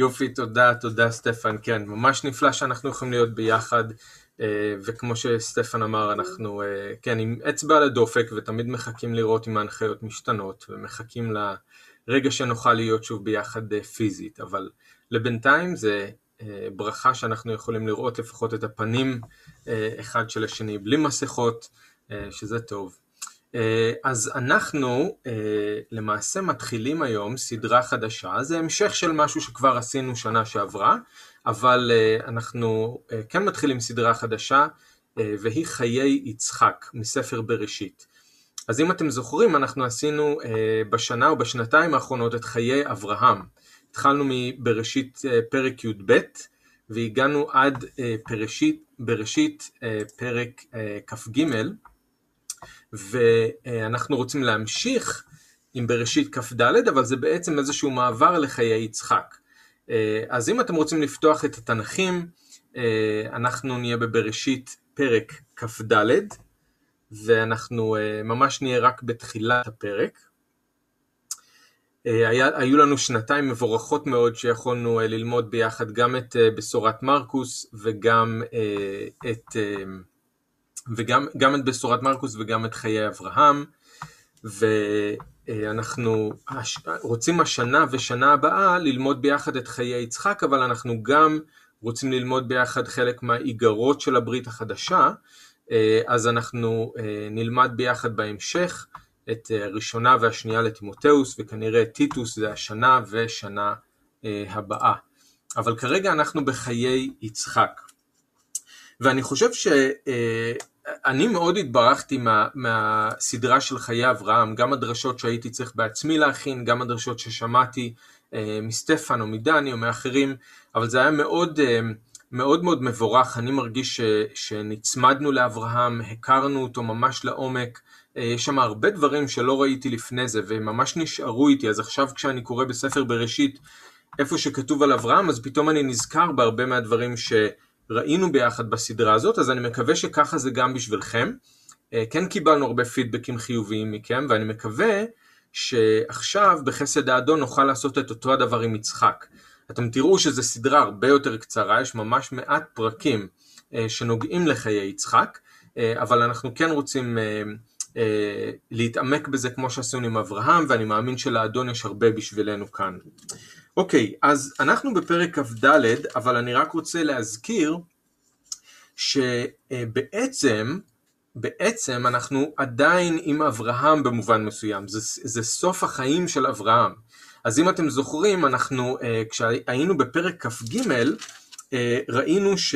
יופי, תודה, תודה סטפן, כן, ממש נפלא שאנחנו יכולים להיות ביחד, אה, וכמו שסטפן אמר, אנחנו, אה, כן, עם אצבע על הדופק, ותמיד מחכים לראות אם ההנחיות משתנות, ומחכים לרגע שנוכל להיות שוב ביחד אה, פיזית, אבל לבינתיים זה ברכה שאנחנו יכולים לראות לפחות את הפנים אחד של השני בלי מסכות, שזה טוב. אה, אז אנחנו אה, למעשה מתחילים היום סדרה חדשה, זה המשך של משהו שכבר עשינו שנה שעברה, אבל אה, אנחנו כן מתחילים סדרה חדשה והיא חיי יצחק מספר בראשית. אז אם אתם זוכרים אנחנו עשינו בשנה או בשנתיים האחרונות את חיי אברהם. התחלנו מבראשית פרק י"ב והגענו עד פרשית, בראשית פרק כ"ג ואנחנו רוצים להמשיך עם בראשית כ"ד, אבל זה בעצם איזשהו מעבר לחיי יצחק. אז אם אתם רוצים לפתוח את התנ"כים, אנחנו נהיה בבראשית פרק כ"ד, ואנחנו ממש נהיה רק בתחילת הפרק. היה, היו לנו שנתיים מבורכות מאוד שיכולנו ללמוד ביחד גם את בשורת מרקוס וגם את וגם את בשורת מרקוס וגם את חיי אברהם, ואנחנו רוצים השנה ושנה הבאה ללמוד ביחד את חיי יצחק, אבל אנחנו גם רוצים ללמוד ביחד חלק מהאיגרות של הברית החדשה, אז אנחנו נלמד ביחד בהמשך את הראשונה והשנייה לטימותאוס, וכנראה טיטוס זה השנה ושנה הבאה. אבל כרגע אנחנו בחיי יצחק. ואני חושב ש... אני מאוד התברכתי מה, מהסדרה של חיי אברהם, גם הדרשות שהייתי צריך בעצמי להכין, גם הדרשות ששמעתי אה, מסטפן או מדני או מאחרים, אבל זה היה מאוד אה, מאוד, מאוד מבורך, אני מרגיש ש, שנצמדנו לאברהם, הכרנו אותו ממש לעומק, אה, יש שם הרבה דברים שלא ראיתי לפני זה וממש נשארו איתי, אז עכשיו כשאני קורא בספר בראשית איפה שכתוב על אברהם, אז פתאום אני נזכר בהרבה מהדברים ש... ראינו ביחד בסדרה הזאת, אז אני מקווה שככה זה גם בשבילכם. אה, כן קיבלנו הרבה פידבקים חיוביים מכם, ואני מקווה שעכשיו בחסד האדון נוכל לעשות את אותו הדבר עם יצחק. אתם תראו שזו סדרה הרבה יותר קצרה, יש ממש מעט פרקים אה, שנוגעים לחיי יצחק, אה, אבל אנחנו כן רוצים להתעמק בזה כמו שעשינו עם אברהם, ואני מאמין שלאדון יש הרבה בשבילנו כאן. אוקיי, אז אנחנו בפרק כ"ד, אבל אני רק רוצה להזכיר שבעצם, בעצם אנחנו עדיין עם אברהם במובן מסוים, זה, זה סוף החיים של אברהם. אז אם אתם זוכרים, אנחנו, אה, כשהיינו בפרק כ"ג, אה, ראינו ש...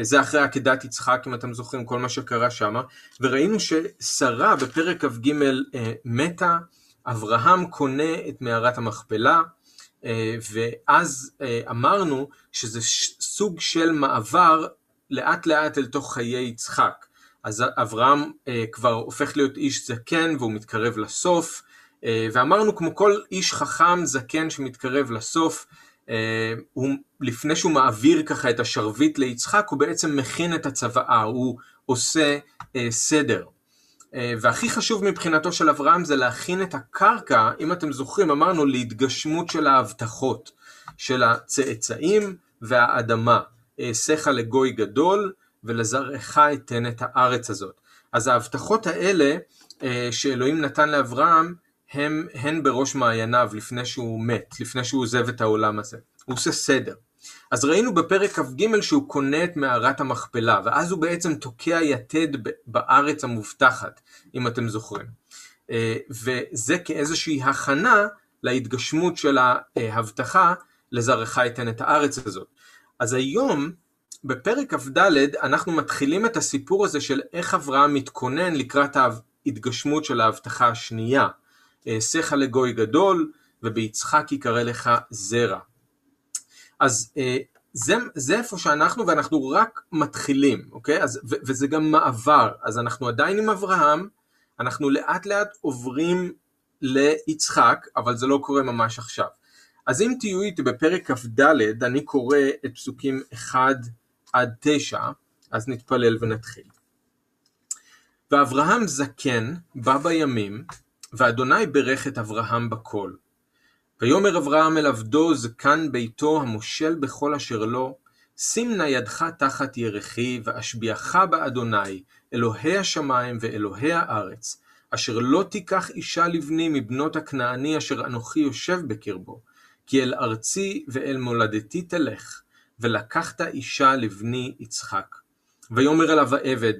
זה אחרי עקדת יצחק, אם אתם זוכרים כל מה שקרה שם, וראינו ששרה בפרק כ"ג אה, מתה, אברהם קונה את מערת המכפלה, ואז אה, אמרנו שזה סוג של מעבר לאט לאט אל תוך חיי יצחק. אז אברהם אה, כבר הופך להיות איש זקן והוא מתקרב לסוף, ואמרנו כמו כל איש חכם זקן שמתקרב לסוף, הוא, לפני שהוא מעביר ככה את השרביט ליצחק, הוא בעצם מכין את הצוואה, הוא עושה סדר. אה, והכי חשוב מבחינתו של אברהם זה להכין את הקרקע, אם אתם זוכרים, אמרנו להתגשמות של ההבטחות, של הצאצאים והאדמה. אעשיך לגוי גדול ולזרעך אתן את הארץ הזאת. אז ההבטחות האלה אה, שאלוהים נתן לאברהם, הם, הן בראש מעייניו לפני שהוא מת, לפני שהוא עוזב את העולם הזה. הוא עושה סדר. אז ראינו בפרק כ"ג שהוא קונה את מערת המכפלה, ואז הוא בעצם תוקע יתד בארץ המובטחת, אם אתם זוכרים. אה, וזה כאיזושהי הכנה להתגשמות של ההבטחה לזרעך ייתן את הארץ הזאת. אז היום, בפרק כ"ד, אנחנו מתחילים את הסיפור הזה של איך אברהם מתכונן לקראת ההתגשמות של ההבטחה השנייה. אעשיך לגוי גדול, וביצחק יקרא לך זרע. אז אה, זה, זה איפה שאנחנו ואנחנו רק מתחילים, אוקיי? אז, ו, וזה גם מעבר, אז אנחנו עדיין עם אברהם, אנחנו לאט לאט עוברים ליצחק, אבל זה לא קורה ממש עכשיו. אז אם תהיו איתי בפרק כ"ד, אני קורא את פסוקים 1 עד 9, אז נתפלל ונתחיל. ואברהם זקן בא בימים, ואדוני ברך את אברהם בקול. ויאמר אברהם אל עבדו זקן ביתו המושל בכל אשר לו, שים נא ידך תחת ירכי, ואשביעך באדוני, אלוהי השמיים ואלוהי הארץ, אשר לא תיקח אישה לבני מבנות הכנעני אשר אנוכי יושב בקרבו, כי אל ארצי ואל מולדתי תלך, ולקחת אישה לבני יצחק. ויאמר אליו העבד,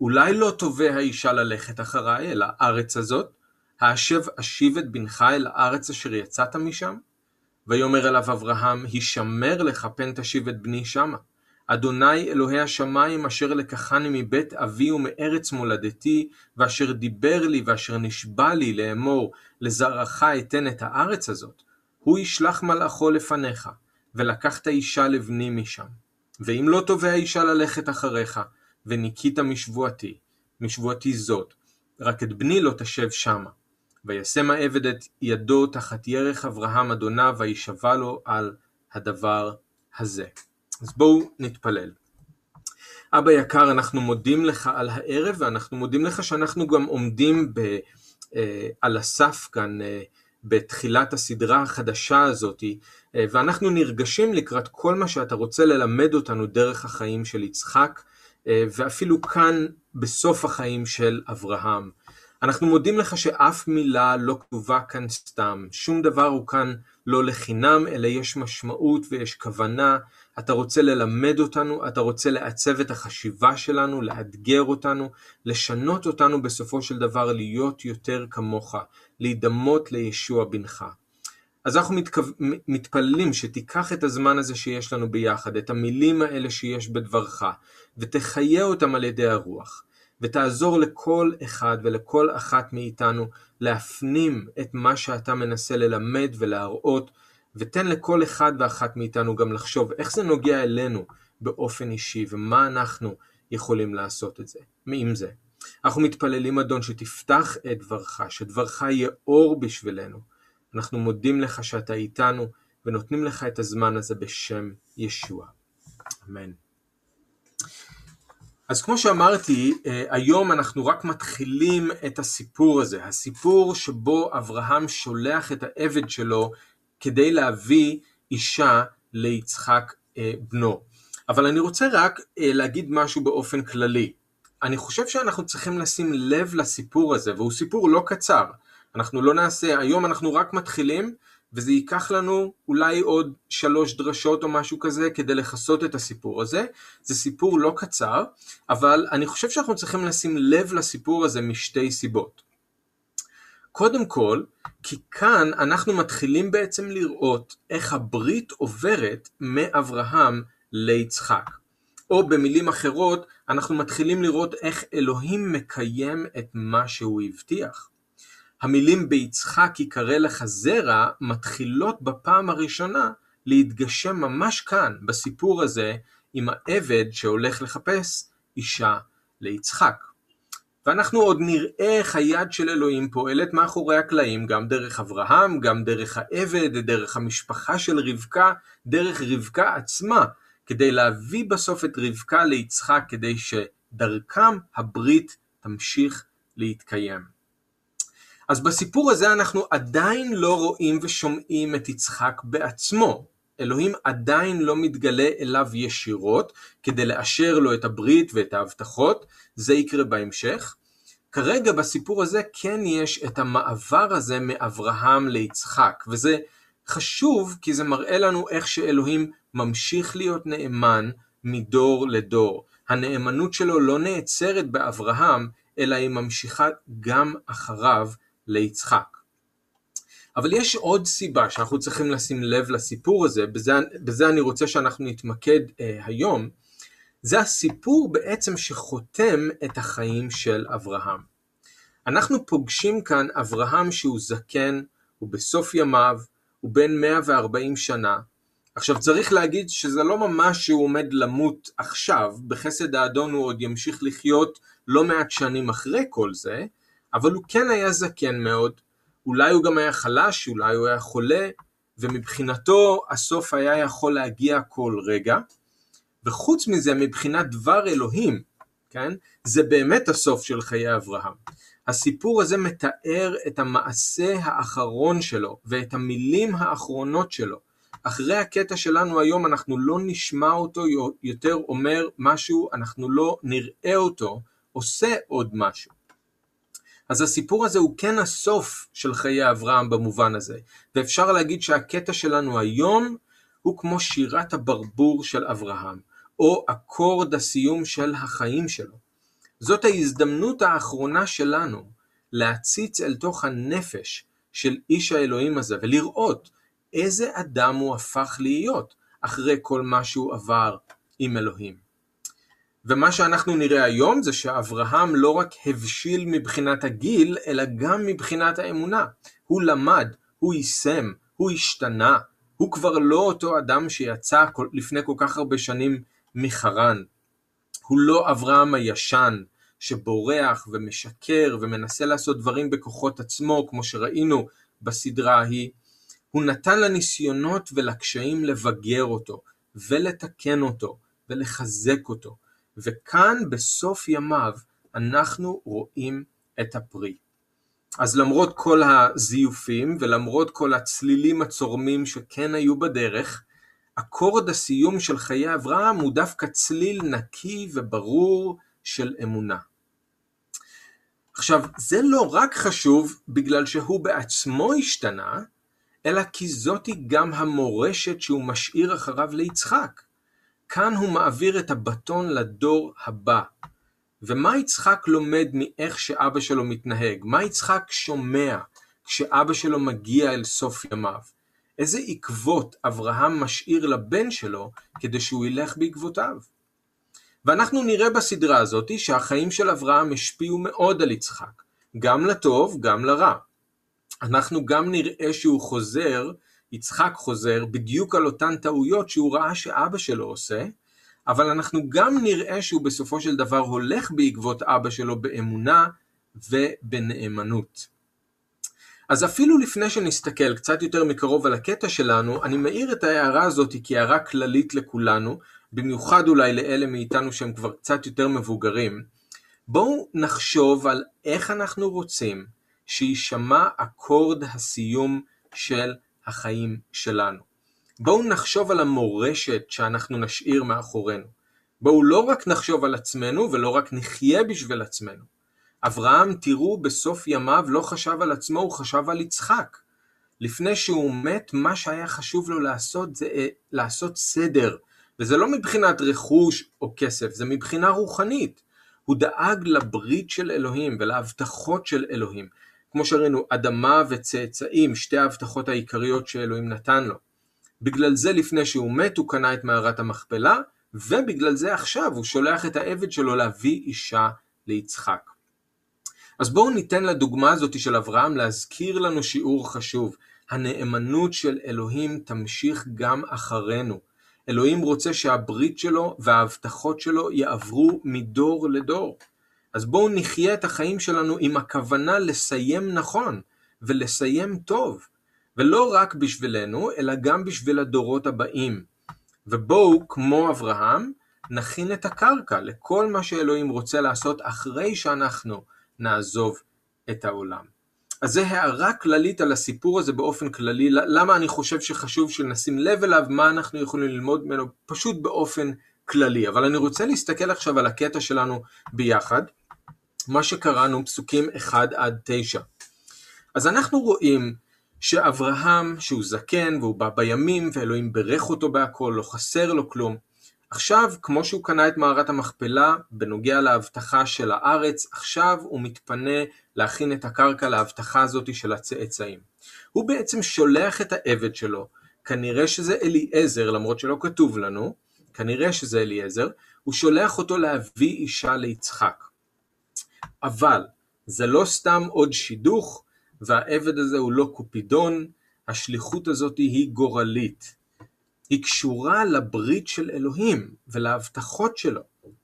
אולי לא תובע האישה ללכת אחריי אל הארץ הזאת? האשב אשיב את בנך אל הארץ אשר יצאת משם? ויאמר אליו אברהם, הישמר לך פן תשיב את בני שמה. אדוני אלוהי השמיים אשר לקחני מבית אבי ומארץ מולדתי, ואשר דיבר לי ואשר נשבע לי לאמור, לזרעך אתן את הארץ הזאת, הוא ישלח מלאכו לפניך, ולקחת אישה לבני משם. ואם לא תובע אישה ללכת אחריך, וניקית משבועתי, משבועתי זאת, רק את בני לא תשב שמה. וישם העבד את ידו תחת ירך אברהם אדוניו, וישבע לו על הדבר הזה. אז בואו נתפלל. אבא יקר, אנחנו מודים לך על הערב, ואנחנו מודים לך שאנחנו גם עומדים ב, אה, על הסף כאן אה, בתחילת הסדרה החדשה הזאת, אה, ואנחנו נרגשים לקראת כל מה שאתה רוצה ללמד אותנו דרך החיים של יצחק, אה, ואפילו כאן בסוף החיים של אברהם. אנחנו מודים לך שאף מילה לא כתובה כאן סתם, שום דבר הוא כאן לא לחינם, אלא יש משמעות ויש כוונה. אתה רוצה ללמד אותנו, אתה רוצה לעצב את החשיבה שלנו, לאתגר אותנו, לשנות אותנו בסופו של דבר להיות יותר כמוך, להידמות לישוע בנך. אז אנחנו מתכו... מתפללים שתיקח את הזמן הזה שיש לנו ביחד, את המילים האלה שיש בדברך, ותחיה אותם על ידי הרוח. ותעזור לכל אחד ולכל אחת מאיתנו להפנים את מה שאתה מנסה ללמד ולהראות, ותן לכל אחד ואחת מאיתנו גם לחשוב איך זה נוגע אלינו באופן אישי, ומה אנחנו יכולים לעשות את זה, עם זה. אנחנו מתפללים, אדון, שתפתח את דברך, שדברך יהיה אור בשבילנו. אנחנו מודים לך שאתה איתנו, ונותנים לך את הזמן הזה בשם ישוע. אמן. אז כמו שאמרתי, אה, היום אנחנו רק מתחילים את הסיפור הזה, הסיפור שבו אברהם שולח את העבד שלו כדי להביא אישה ליצחק אה, בנו. אבל אני רוצה רק אה, להגיד משהו באופן כללי. אני חושב שאנחנו צריכים לשים לב לסיפור הזה, והוא סיפור לא קצר. אנחנו לא נעשה, היום אנחנו רק מתחילים, וזה ייקח לנו אולי עוד שלוש דרשות או משהו כזה כדי לכסות את הסיפור הזה. זה סיפור לא קצר, אבל אני חושב שאנחנו צריכים לשים לב לסיפור הזה משתי סיבות. קודם כל, כי כאן אנחנו מתחילים בעצם לראות איך הברית עוברת מאברהם ליצחק. או במילים אחרות, אנחנו מתחילים לראות איך אלוהים מקיים את מה שהוא הבטיח. המילים ביצחק יקרא לך זרע מתחילות בפעם הראשונה להתגשם ממש כאן, בסיפור הזה, עם העבד שהולך לחפש אישה ליצחק. ואנחנו עוד נראה איך היד של אלוהים פועלת מאחורי הקלעים, גם דרך אברהם, גם דרך העבד, דרך המשפחה של רבקה, דרך רבקה עצמה, כדי להביא בסוף את רבקה ליצחק, כדי שדרכם הברית תמשיך להתקיים. אז בסיפור הזה אנחנו עדיין לא רואים ושומעים את יצחק בעצמו. אלוהים עדיין לא מתגלה אליו ישירות כדי לאשר לו את הברית ואת ההבטחות, זה יקרה בהמשך. כרגע בסיפור הזה כן יש את המעבר הזה מאברהם ליצחק, וזה חשוב כי זה מראה לנו איך שאלוהים ממשיך להיות נאמן מדור לדור. הנאמנות שלו לא נעצרת באברהם, אלא היא ממשיכה גם אחריו ליצחק. אבל יש עוד סיבה שאנחנו צריכים לשים לב לסיפור הזה, בזה, בזה אני רוצה שאנחנו נתמקד אה, היום, זה הסיפור בעצם שחותם את החיים של אברהם. אנחנו פוגשים כאן אברהם שהוא זקן, הוא בסוף ימיו, הוא בן 140 שנה. עכשיו צריך להגיד שזה לא ממש שהוא עומד למות עכשיו, בחסד האדון הוא עוד ימשיך לחיות לא מעט שנים אחרי כל זה, אבל הוא כן היה זקן מאוד, אולי הוא גם היה חלש, אולי הוא היה חולה, ומבחינתו הסוף היה יכול להגיע כל רגע, וחוץ מזה מבחינת דבר אלוהים, כן, זה באמת הסוף של חיי אברהם. הסיפור הזה מתאר את המעשה האחרון שלו ואת המילים האחרונות שלו. אחרי הקטע שלנו היום אנחנו לא נשמע אותו יותר אומר משהו, אנחנו לא נראה אותו עושה עוד משהו. אז הסיפור הזה הוא כן הסוף של חיי אברהם במובן הזה, ואפשר להגיד שהקטע שלנו היום הוא כמו שירת הברבור של אברהם, או אקורד הסיום של החיים שלו. זאת ההזדמנות האחרונה שלנו להציץ אל תוך הנפש של איש האלוהים הזה ולראות איזה אדם הוא הפך להיות אחרי כל מה שהוא עבר עם אלוהים. ומה שאנחנו נראה היום זה שאברהם לא רק הבשיל מבחינת הגיל, אלא גם מבחינת האמונה. הוא למד, הוא יישם, הוא השתנה, הוא כבר לא אותו אדם שיצא לפני כל כך הרבה שנים מחרן. הוא לא אברהם הישן, שבורח ומשקר ומנסה לעשות דברים בכוחות עצמו, כמו שראינו בסדרה ההיא. הוא נתן לניסיונות ולקשיים לבגר אותו, ולתקן אותו, ולחזק אותו. וכאן בסוף ימיו אנחנו רואים את הפרי. אז למרות כל הזיופים ולמרות כל הצלילים הצורמים שכן היו בדרך, אקורד הסיום של חיי אברהם הוא דווקא צליל נקי וברור של אמונה. עכשיו, זה לא רק חשוב בגלל שהוא בעצמו השתנה, אלא כי זאתי גם המורשת שהוא משאיר אחריו ליצחק. כאן הוא מעביר את הבטון לדור הבא. ומה יצחק לומד מאיך שאבא שלו מתנהג? מה יצחק שומע כשאבא שלו מגיע אל סוף ימיו? איזה עקבות אברהם משאיר לבן שלו כדי שהוא ילך בעקבותיו? ואנחנו נראה בסדרה הזאת שהחיים של אברהם השפיעו מאוד על יצחק, גם לטוב, גם לרע. אנחנו גם נראה שהוא חוזר יצחק חוזר בדיוק על אותן טעויות שהוא ראה שאבא שלו עושה, אבל אנחנו גם נראה שהוא בסופו של דבר הולך בעקבות אבא שלו באמונה ובנאמנות. אז אפילו לפני שנסתכל קצת יותר מקרוב על הקטע שלנו, אני מעיר את ההערה הזאת כהערה כללית לכולנו, במיוחד אולי לאלה מאיתנו שהם כבר קצת יותר מבוגרים. בואו נחשוב על איך אנחנו רוצים שיישמע אקורד הסיום של החיים שלנו. בואו נחשוב על המורשת שאנחנו נשאיר מאחורינו. בואו לא רק נחשוב על עצמנו ולא רק נחיה בשביל עצמנו. אברהם, תראו, בסוף ימיו לא חשב על עצמו, הוא חשב על יצחק. לפני שהוא מת, מה שהיה חשוב לו לעשות זה אה, לעשות סדר. וזה לא מבחינת רכוש או כסף, זה מבחינה רוחנית. הוא דאג לברית של אלוהים ולהבטחות של אלוהים. כמו שראינו, אדמה וצאצאים, שתי ההבטחות העיקריות שאלוהים נתן לו. בגלל זה לפני שהוא מת הוא קנה את מערת המכפלה, ובגלל זה עכשיו הוא שולח את העבד שלו להביא אישה ליצחק. אז בואו ניתן לדוגמה הזאת של אברהם להזכיר לנו שיעור חשוב. הנאמנות של אלוהים תמשיך גם אחרינו. אלוהים רוצה שהברית שלו וההבטחות שלו יעברו מדור לדור. אז בואו נחיה את החיים שלנו עם הכוונה לסיים נכון ולסיים טוב, ולא רק בשבילנו, אלא גם בשביל הדורות הבאים. ובואו, כמו אברהם, נכין את הקרקע לכל מה שאלוהים רוצה לעשות אחרי שאנחנו נעזוב את העולם. אז זה הערה כללית על הסיפור הזה באופן כללי, למה אני חושב שחשוב שנשים לב אליו, מה אנחנו יכולים ללמוד ממנו, פשוט באופן כללי. אבל אני רוצה להסתכל עכשיו על הקטע שלנו ביחד, מה שקראנו פסוקים 1 עד 9. אז אנחנו רואים שאברהם, שהוא זקן והוא בא בימים ואלוהים ברך אותו בהכל, לא חסר לו כלום. עכשיו, כמו שהוא קנה את מערת המכפלה בנוגע להבטחה של הארץ, עכשיו הוא מתפנה להכין את הקרקע להבטחה הזאת של הצאצאים. הוא בעצם שולח את העבד שלו, כנראה שזה אליעזר, למרות שלא כתוב לנו, כנראה שזה אליעזר, הוא שולח אותו להביא אישה ליצחק. אבל זה לא סתם עוד שידוך, והעבד הזה הוא לא קופידון, השליחות הזאת היא גורלית. היא קשורה לברית של אלוהים ולהבטחות שלו.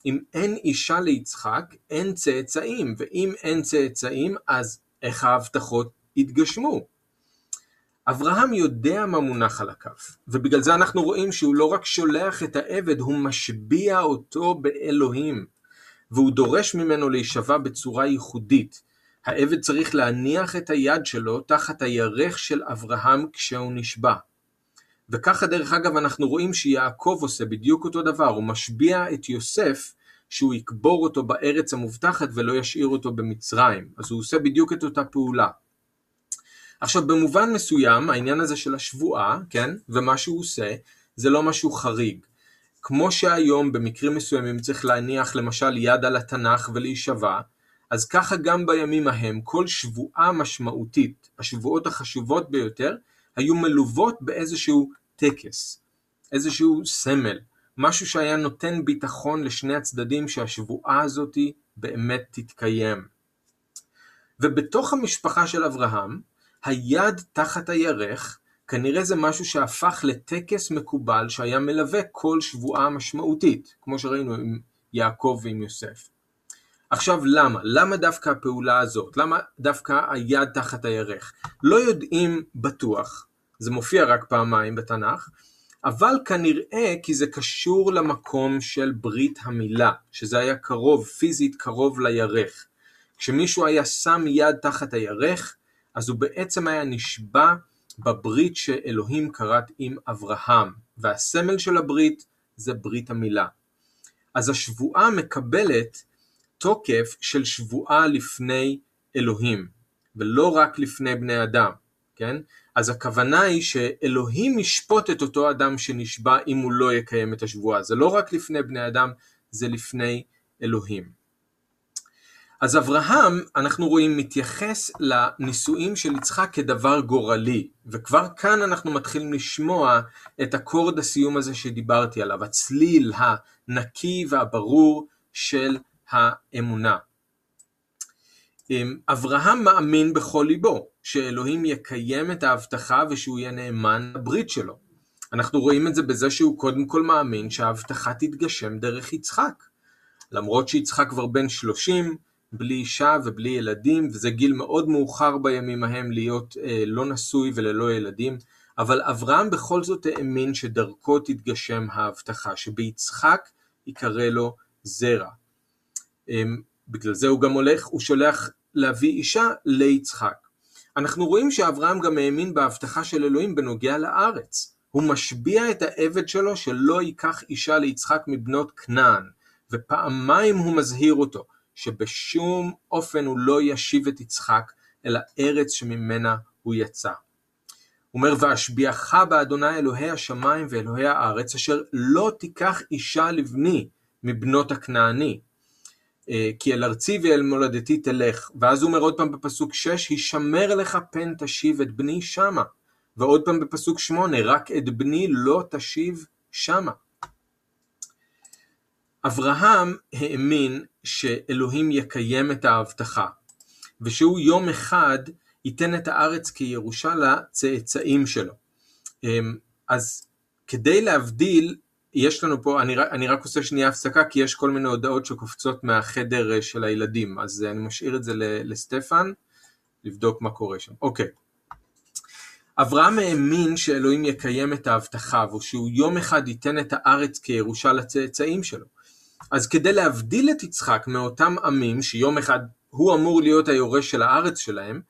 אם אין אישה ליצחק, אין צאצאים, ואם אין צאצאים, אז איך ההבטחות יתגשמו? אברהם יודע מה מונח על הכף, ובגלל זה אנחנו רואים שהוא לא רק שולח את העבד, הוא משביע אותו באלוהים. והוא דורש ממנו להישבע בצורה ייחודית. העבד צריך להניח את היד שלו תחת הירך של אברהם כשהוא נשבע. וככה דרך אגב אנחנו רואים שיעקב עושה בדיוק אותו דבר, הוא משביע את יוסף שהוא יקבור אותו בארץ המובטחת ולא ישאיר אותו במצרים, אז הוא עושה בדיוק את אותה פעולה. עכשיו במובן מסוים העניין הזה של השבועה, כן, ומה שהוא עושה, זה לא משהו חריג. כמו שהיום במקרים מסוימים צריך להניח למשל יד על התנ"ך ולהישבע, אז ככה גם בימים ההם כל שבועה משמעותית, השבועות החשובות ביותר, היו מלוות באיזשהו טקס, איזשהו סמל, משהו שהיה נותן ביטחון לשני הצדדים שהשבועה הזאת באמת תתקיים. ובתוך המשפחה של אברהם, היד תחת הירך, כנראה זה משהו שהפך לטקס מקובל שהיה מלווה כל שבועה משמעותית, כמו שראינו עם יעקב ועם יוסף. עכשיו למה? למה דווקא הפעולה הזאת? למה דווקא היד תחת הירך? לא יודעים בטוח, זה מופיע רק פעמיים בתנ"ך, אבל כנראה כי זה קשור למקום של ברית המילה, שזה היה קרוב, פיזית קרוב לירך. כשמישהו היה שם יד תחת הירך, אז הוא בעצם היה נשבע בברית שאלוהים כרת עם אברהם, והסמל של הברית זה ברית המילה. אז השבועה מקבלת תוקף של שבועה לפני אלוהים, ולא רק לפני בני אדם, כן? אז הכוונה היא שאלוהים ישפוט את אותו אדם שנשבע אם הוא לא יקיים את השבועה. זה לא רק לפני בני אדם, זה לפני אלוהים. אז אברהם, אנחנו רואים, מתייחס לנישואים של יצחק כדבר גורלי, וכבר כאן אנחנו מתחילים לשמוע את אקורד הסיום הזה שדיברתי עליו, הצליל הנקי והברור של האמונה. אברהם מאמין בכל ליבו שאלוהים יקיים את ההבטחה ושהוא יהיה נאמן לברית שלו. אנחנו רואים את זה בזה שהוא קודם כל מאמין שההבטחה תתגשם דרך יצחק. למרות שיצחק כבר בן שלושים, בלי אישה ובלי ילדים, וזה גיל מאוד מאוחר בימים ההם להיות אה, לא נשוי וללא ילדים, אבל אברהם בכל זאת האמין שדרכו תתגשם ההבטחה, שביצחק יקרא לו זרע. אה, בגלל זה הוא גם הולך, הוא שולח להביא אישה ליצחק. אנחנו רואים שאברהם גם האמין בהבטחה של אלוהים בנוגע לארץ. הוא משביע את העבד שלו שלא ייקח אישה ליצחק מבנות כנען, ופעמיים הוא מזהיר אותו שבשום אופן הוא לא ישיב את יצחק אל הארץ שממנה הוא יצא. אומר, ואשביעך באדוני אלוהי השמיים ואלוהי הארץ, אשר לא תיקח אישה לבני מבנות הכנעני, אה, כי אל ארצי ואל מולדתי תלך. ואז הוא אומר עוד פעם בפסוק 6, הישמר לך פן תשיב את בני שמה. ועוד פעם בפסוק 8, רק את בני לא תשיב שמה. אברהם האמין שאלוהים יקיים את ההבטחה, ושהוא יום אחד ייתן את הארץ כירושה לצאצאים שלו. אמ, אז כדי להבדיל יש לנו פה, אני, אני רק עושה שנייה הפסקה כי יש כל מיני הודעות שקופצות מהחדר אה, של הילדים, אז אה, אני משאיר את זה לסטפן, לבדוק מה קורה שם. אוקיי. אברהם האמין שאלוהים יקיים את ההבטחה ושהוא יום אחד ייתן את הארץ כירושה לצאצאים שלו. אז כדי להבדיל את יצחק מאותם עמים שיום אחד הוא אמור להיות היורש של הארץ שלהם,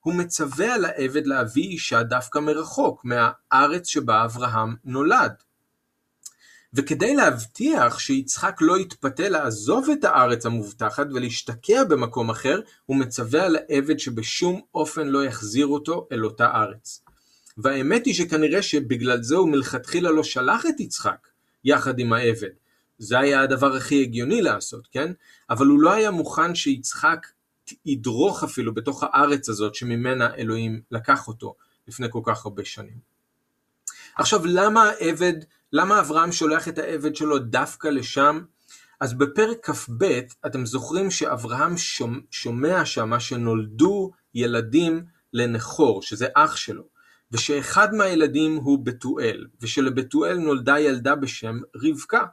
הוא מצווה על העבד להביא אישה דווקא מרחוק, מהארץ שבה אברהם נולד. וכדי להבטיח שיצחק לא יתפתה לעזוב את הארץ המובטחת ולהשתקע במקום אחר, הוא מצווה על העבד שבשום אופן לא יחזיר אותו אל אותה ארץ. והאמת היא שכנראה שבגלל זה הוא מלכתחילה לא שלח את יצחק יחד עם העבד. זה היה הדבר הכי הגיוני לעשות, כן? אבל הוא לא היה מוכן שיצחק ידרוך אפילו בתוך הארץ הזאת שממנה אלוהים לקח אותו לפני כל כך הרבה שנים. עכשיו למה העבד, למה אברהם שולח את העבד שלו דווקא לשם? אז בפרק כ"ב אתם זוכרים שאברהם שומע שמה שנולדו ילדים לנכור, שזה אח שלו, ושאחד מהילדים הוא בתואל, ושלבתואל נולדה ילדה בשם רבקה.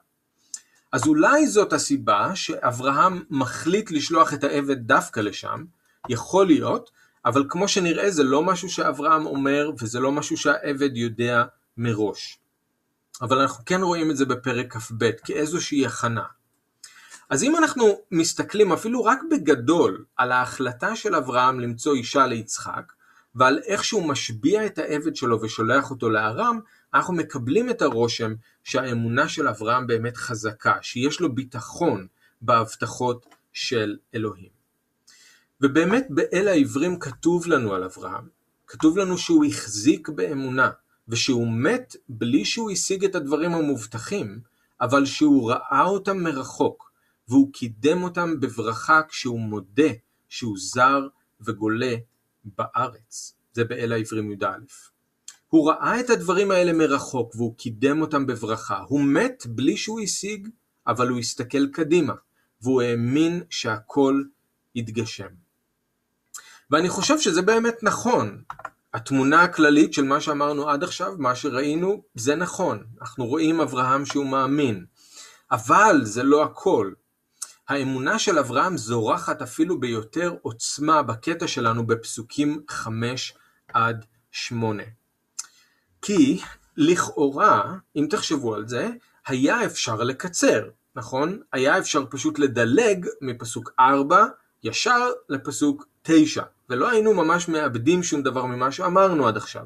אז אולי זאת הסיבה שאברהם מחליט לשלוח את העבד דווקא לשם, יכול להיות, אבל כמו שנראה זה לא משהו שאברהם אומר וזה לא משהו שהעבד יודע מראש. אבל אנחנו כן רואים את זה בפרק כ"ב כאיזושהי הכנה. אז אם אנחנו מסתכלים אפילו רק בגדול על ההחלטה של אברהם למצוא אישה ליצחק, ועל איך שהוא משביע את העבד שלו ושולח אותו לארם, אנחנו מקבלים את הרושם שהאמונה של אברהם באמת חזקה, שיש לו ביטחון בהבטחות של אלוהים. ובאמת באל העברים כתוב לנו על אברהם, כתוב לנו שהוא החזיק באמונה, ושהוא מת בלי שהוא השיג את הדברים המובטחים, אבל שהוא ראה אותם מרחוק, והוא קידם אותם בברכה כשהוא מודה שהוא זר וגולה בארץ. זה באל העברים י"א. הוא ראה את הדברים האלה מרחוק והוא קידם אותם בברכה. הוא מת בלי שהוא השיג, אבל הוא הסתכל קדימה, והוא האמין שהכל יתגשם. ואני חושב שזה באמת נכון. התמונה הכללית של מה שאמרנו עד עכשיו, מה שראינו, זה נכון. אנחנו רואים אברהם שהוא מאמין. אבל זה לא הכל. האמונה של אברהם זורחת אפילו ביותר עוצמה בקטע שלנו בפסוקים 5 עד 8. כי לכאורה, אם תחשבו על זה, היה אפשר לקצר, נכון? היה אפשר פשוט לדלג מפסוק 4 ישר לפסוק 9, ולא היינו ממש מאבדים שום דבר ממה שאמרנו עד עכשיו.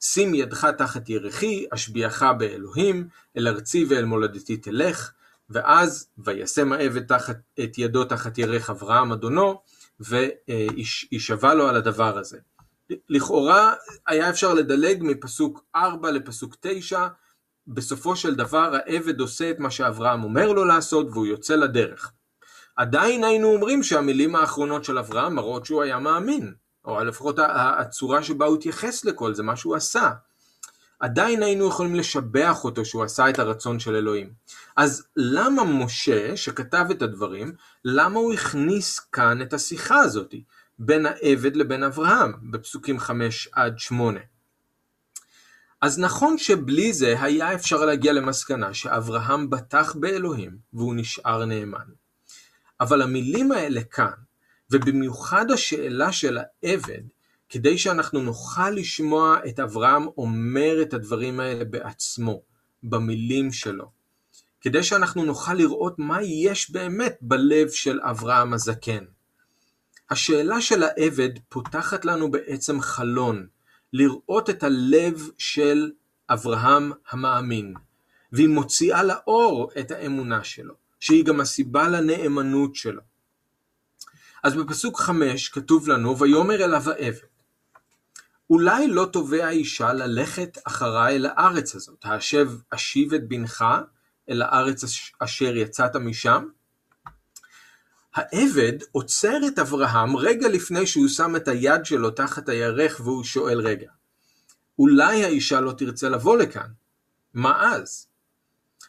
שים ידך תחת ירחי, אשביעך באלוהים, אל ארצי ואל מולדתי תלך, ואז וישם העבד תחת, את ידו תחת ירך אברהם אדונו, וישבע לו על הדבר הזה. לכאורה היה אפשר לדלג מפסוק 4 לפסוק 9, בסופו של דבר העבד עושה את מה שאברהם אומר לו לעשות והוא יוצא לדרך. עדיין היינו אומרים שהמילים האחרונות של אברהם מראות שהוא היה מאמין, או לפחות הצורה שבה הוא התייחס לכל זה, מה שהוא עשה. עדיין היינו יכולים לשבח אותו שהוא עשה את הרצון של אלוהים. אז למה משה, שכתב את הדברים, למה הוא הכניס כאן את השיחה הזאת בין העבד לבין אברהם, בפסוקים 5 עד 8? אז נכון שבלי זה היה אפשר להגיע למסקנה שאברהם בטח באלוהים והוא נשאר נאמן. אבל המילים האלה כאן, ובמיוחד השאלה של העבד, כדי שאנחנו נוכל לשמוע את אברהם אומר את הדברים האלה בעצמו, במילים שלו. כדי שאנחנו נוכל לראות מה יש באמת בלב של אברהם הזקן. השאלה של העבד פותחת לנו בעצם חלון, לראות את הלב של אברהם המאמין, והיא מוציאה לאור את האמונה שלו, שהיא גם הסיבה לנאמנות שלו. אז בפסוק 5 כתוב לנו, ויאמר אליו העבד, אולי לא תובע האישה ללכת אחריי אל הארץ הזאת, האשב אשיב את בנך אל הארץ אשר יצאת משם? העבד עוצר את אברהם רגע לפני שהוא שם את היד שלו תחת הירך והוא שואל רגע, אולי האישה לא תרצה לבוא לכאן? מה אז?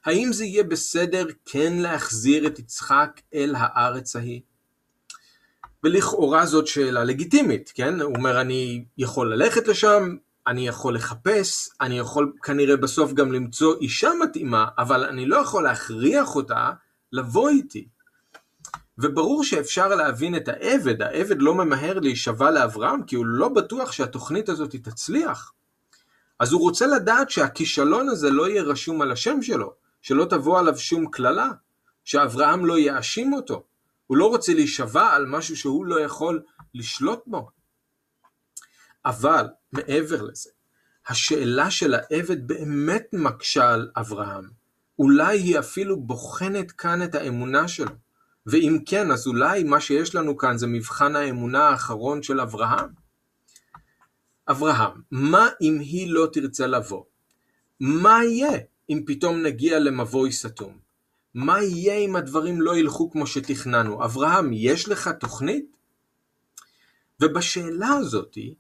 האם זה יהיה בסדר כן להחזיר את יצחק אל הארץ ההיא? ולכאורה זאת שאלה לגיטימית, כן? הוא אומר אני יכול ללכת לשם, אני יכול לחפש, אני יכול כנראה בסוף גם למצוא אישה מתאימה, אבל אני לא יכול להכריח אותה לבוא איתי. וברור שאפשר להבין את העבד, העבד לא ממהר להישבע לאברהם כי הוא לא בטוח שהתוכנית הזאת תצליח. אז הוא רוצה לדעת שהכישלון הזה לא יהיה רשום על השם שלו, שלא תבוא עליו שום קללה, שאברהם לא יאשים אותו. הוא לא רוצה להישבע על משהו שהוא לא יכול לשלוט בו. אבל מעבר לזה, השאלה של העבד באמת מקשה על אברהם. אולי היא אפילו בוחנת כאן את האמונה שלו. ואם כן, אז אולי מה שיש לנו כאן זה מבחן האמונה האחרון של אברהם? אברהם, מה אם היא לא תרצה לבוא? מה יהיה אם פתאום נגיע למבוי סתום? מה יהיה אם הדברים לא ילכו כמו שתכננו? אברהם, יש לך תוכנית? ובשאלה הזאתי,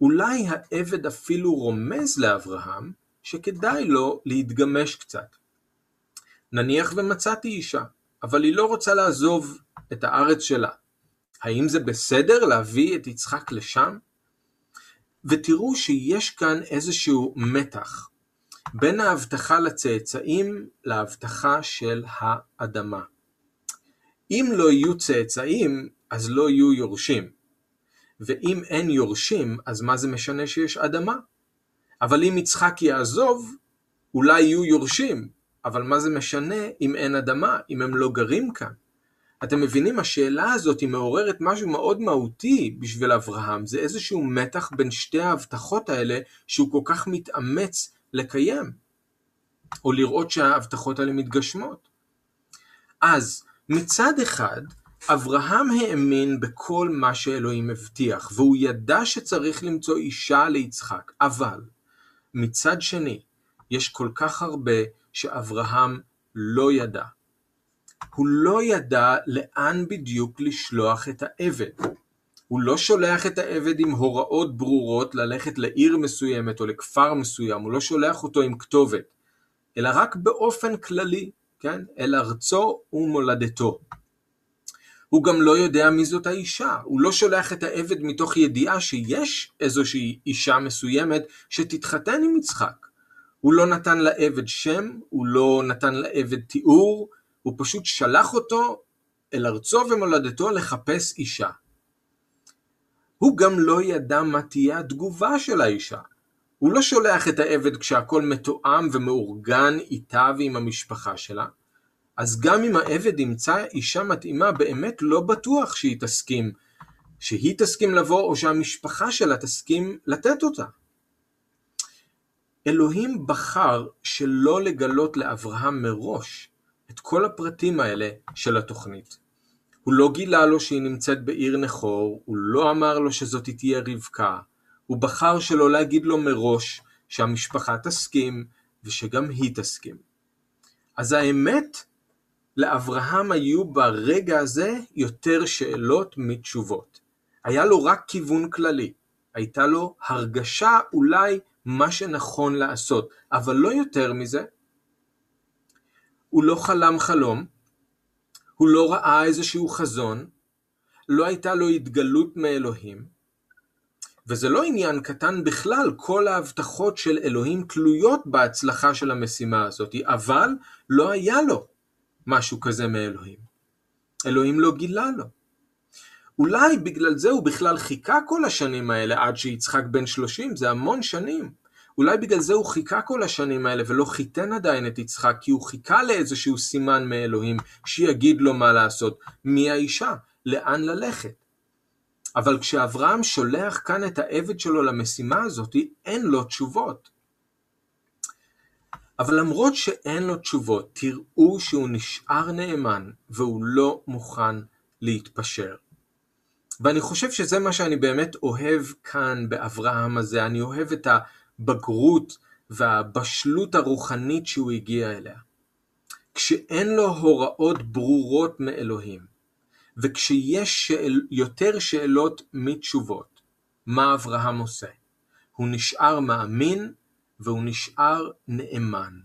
אולי העבד אפילו רומז לאברהם שכדאי לו להתגמש קצת. נניח ומצאתי אישה, אבל היא לא רוצה לעזוב את הארץ שלה. האם זה בסדר להביא את יצחק לשם? ותראו שיש כאן איזשהו מתח בין ההבטחה לצאצאים להבטחה של האדמה. אם לא יהיו צאצאים, אז לא יהיו יורשים. ואם אין יורשים, אז מה זה משנה שיש אדמה? אבל אם יצחק יעזוב, אולי יהיו יורשים, אבל מה זה משנה אם אין אדמה, אם הם לא גרים כאן? אתם מבינים, השאלה הזאת היא מעוררת משהו מאוד מהותי בשביל אברהם, זה איזשהו מתח בין שתי ההבטחות האלה שהוא כל כך מתאמץ לקיים, או לראות שההבטחות האלה מתגשמות. אז מצד אחד, אברהם האמין בכל מה שאלוהים הבטיח, והוא ידע שצריך למצוא אישה ליצחק, אבל מצד שני, יש כל כך הרבה שאברהם לא ידע. הוא לא ידע לאן בדיוק לשלוח את העבד. הוא לא שולח את העבד עם הוראות ברורות ללכת לעיר מסוימת או לכפר מסוים, הוא לא שולח אותו עם כתובת, אלא רק באופן כללי, כן? אל ארצו ומולדתו. הוא גם לא יודע מי זאת האישה, הוא לא שולח את העבד מתוך ידיעה שיש איזושהי אישה מסוימת שתתחתן עם יצחק. הוא לא נתן לעבד שם, הוא לא נתן לעבד תיאור, הוא פשוט שלח אותו אל ארצו ומולדתו לחפש אישה. הוא גם לא ידע מה תהיה התגובה של האישה. הוא לא שולח את העבד כשהכול מתואם ומאורגן איתה ועם המשפחה שלה, אז גם אם העבד ימצא אישה מתאימה, באמת לא בטוח שהיא תסכים, שהיא תסכים לבוא או שהמשפחה שלה תסכים לתת אותה. אלוהים בחר שלא לגלות לאברהם מראש את כל הפרטים האלה של התוכנית. הוא לא גילה לו שהיא נמצאת בעיר נכור, הוא לא אמר לו שזאת תהיה רבקה, הוא בחר שלא להגיד לו מראש שהמשפחה תסכים ושגם היא תסכים. אז האמת, לאברהם היו ברגע הזה יותר שאלות מתשובות. היה לו רק כיוון כללי, הייתה לו הרגשה אולי מה שנכון לעשות, אבל לא יותר מזה. הוא לא חלם חלום, הוא לא ראה איזשהו חזון, לא הייתה לו התגלות מאלוהים, וזה לא עניין קטן בכלל, כל ההבטחות של אלוהים תלויות בהצלחה של המשימה הזאת, אבל לא היה לו משהו כזה מאלוהים. אלוהים לא גילה לו. אולי בגלל זה הוא בכלל חיכה כל השנים האלה עד שיצחק בן שלושים, זה המון שנים. אולי בגלל זה הוא חיכה כל השנים האלה ולא חיתן עדיין את יצחק, כי הוא חיכה לאיזשהו סימן מאלוהים שיגיד לו מה לעשות, מי האישה, לאן ללכת. אבל כשאברהם שולח כאן את העבד שלו למשימה הזאת, אין לו תשובות. אבל למרות שאין לו תשובות, תראו שהוא נשאר נאמן והוא לא מוכן להתפשר. ואני חושב שזה מה שאני באמת אוהב כאן באברהם הזה, אני אוהב את הבגרות והבשלות הרוחנית שהוא הגיע אליה. כשאין לו הוראות ברורות מאלוהים, וכשיש שאל, יותר שאלות מתשובות, מה אברהם עושה? הוא נשאר מאמין והוא נשאר נאמן.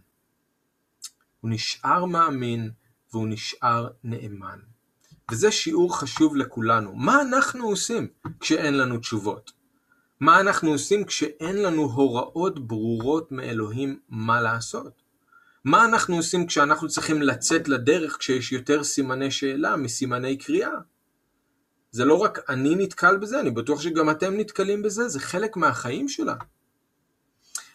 הוא נשאר מאמין והוא נשאר נאמן. וזה שיעור חשוב לכולנו. מה אנחנו עושים כשאין לנו תשובות? מה אנחנו עושים כשאין לנו הוראות ברורות מאלוהים מה לעשות? מה אנחנו עושים כשאנחנו צריכים לצאת לדרך כשיש יותר סימני שאלה מסימני קריאה? זה לא רק אני נתקל בזה, אני בטוח שגם אתם נתקלים בזה, זה חלק מהחיים שלה.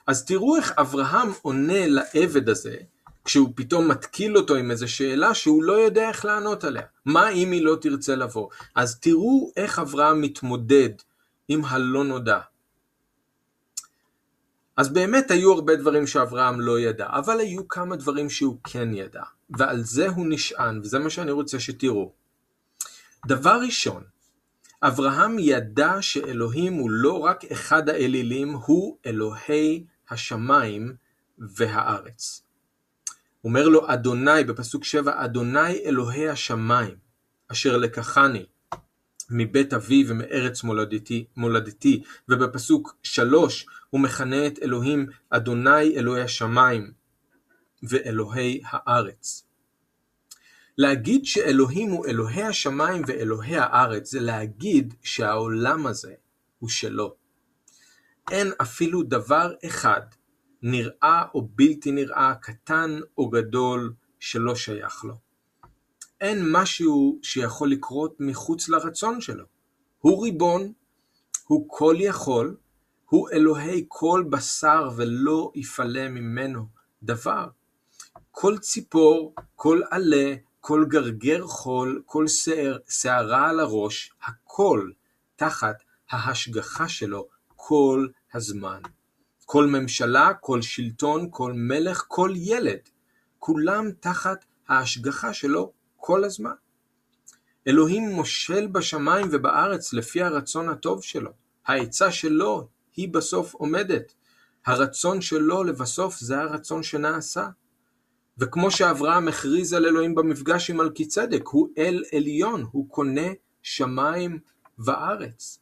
אז תראו איך אברהם עונה לעבד הזה, כשהוא פתאום מתקיל אותו עם איזו שאלה שהוא לא יודע איך לענות עליה. מה אם היא לא תרצה לבוא? אז תראו איך אברהם מתמודד עם הלא נודע. אז באמת היו הרבה דברים שאברהם לא ידע, אבל היו כמה דברים שהוא כן ידע, ועל זה הוא נשען, וזה מה שאני רוצה שתראו. דבר ראשון, אברהם ידע שאלוהים הוא לא רק אחד האלילים, הוא אלוהי השמיים והארץ. אומר לו אדוני בפסוק שבע, אדוני אלוהי השמיים, אשר לקחני מבית אבי ומארץ מולדתי, מולדתי, ובפסוק שלוש הוא מכנה את אלוהים אדוני אלוהי השמיים ואלוהי הארץ. להגיד שאלוהים הוא אלוהי השמיים ואלוהי הארץ זה להגיד שהעולם הזה הוא שלו. אין אפילו דבר אחד נראה או בלתי נראה, קטן או גדול, שלא שייך לו. אין משהו שיכול לקרות מחוץ לרצון שלו. הוא ריבון, הוא כל יכול, הוא אלוהי כל בשר ולא יפלא ממנו דבר. כל ציפור, כל עלה, כל גרגר חול, כל שערה על הראש, הכל תחת ההשגחה שלו כל הזמן. כל ממשלה, כל שלטון, כל מלך, כל ילד, כולם תחת ההשגחה שלו כל הזמן. אלוהים מושל בשמיים ובארץ לפי הרצון הטוב שלו. העצה שלו היא בסוף עומדת. הרצון שלו לבסוף זה הרצון שנעשה. וכמו שאברהם הכריז על אלוהים במפגש עם מלכי צדק, הוא אל עליון, הוא קונה שמיים וארץ.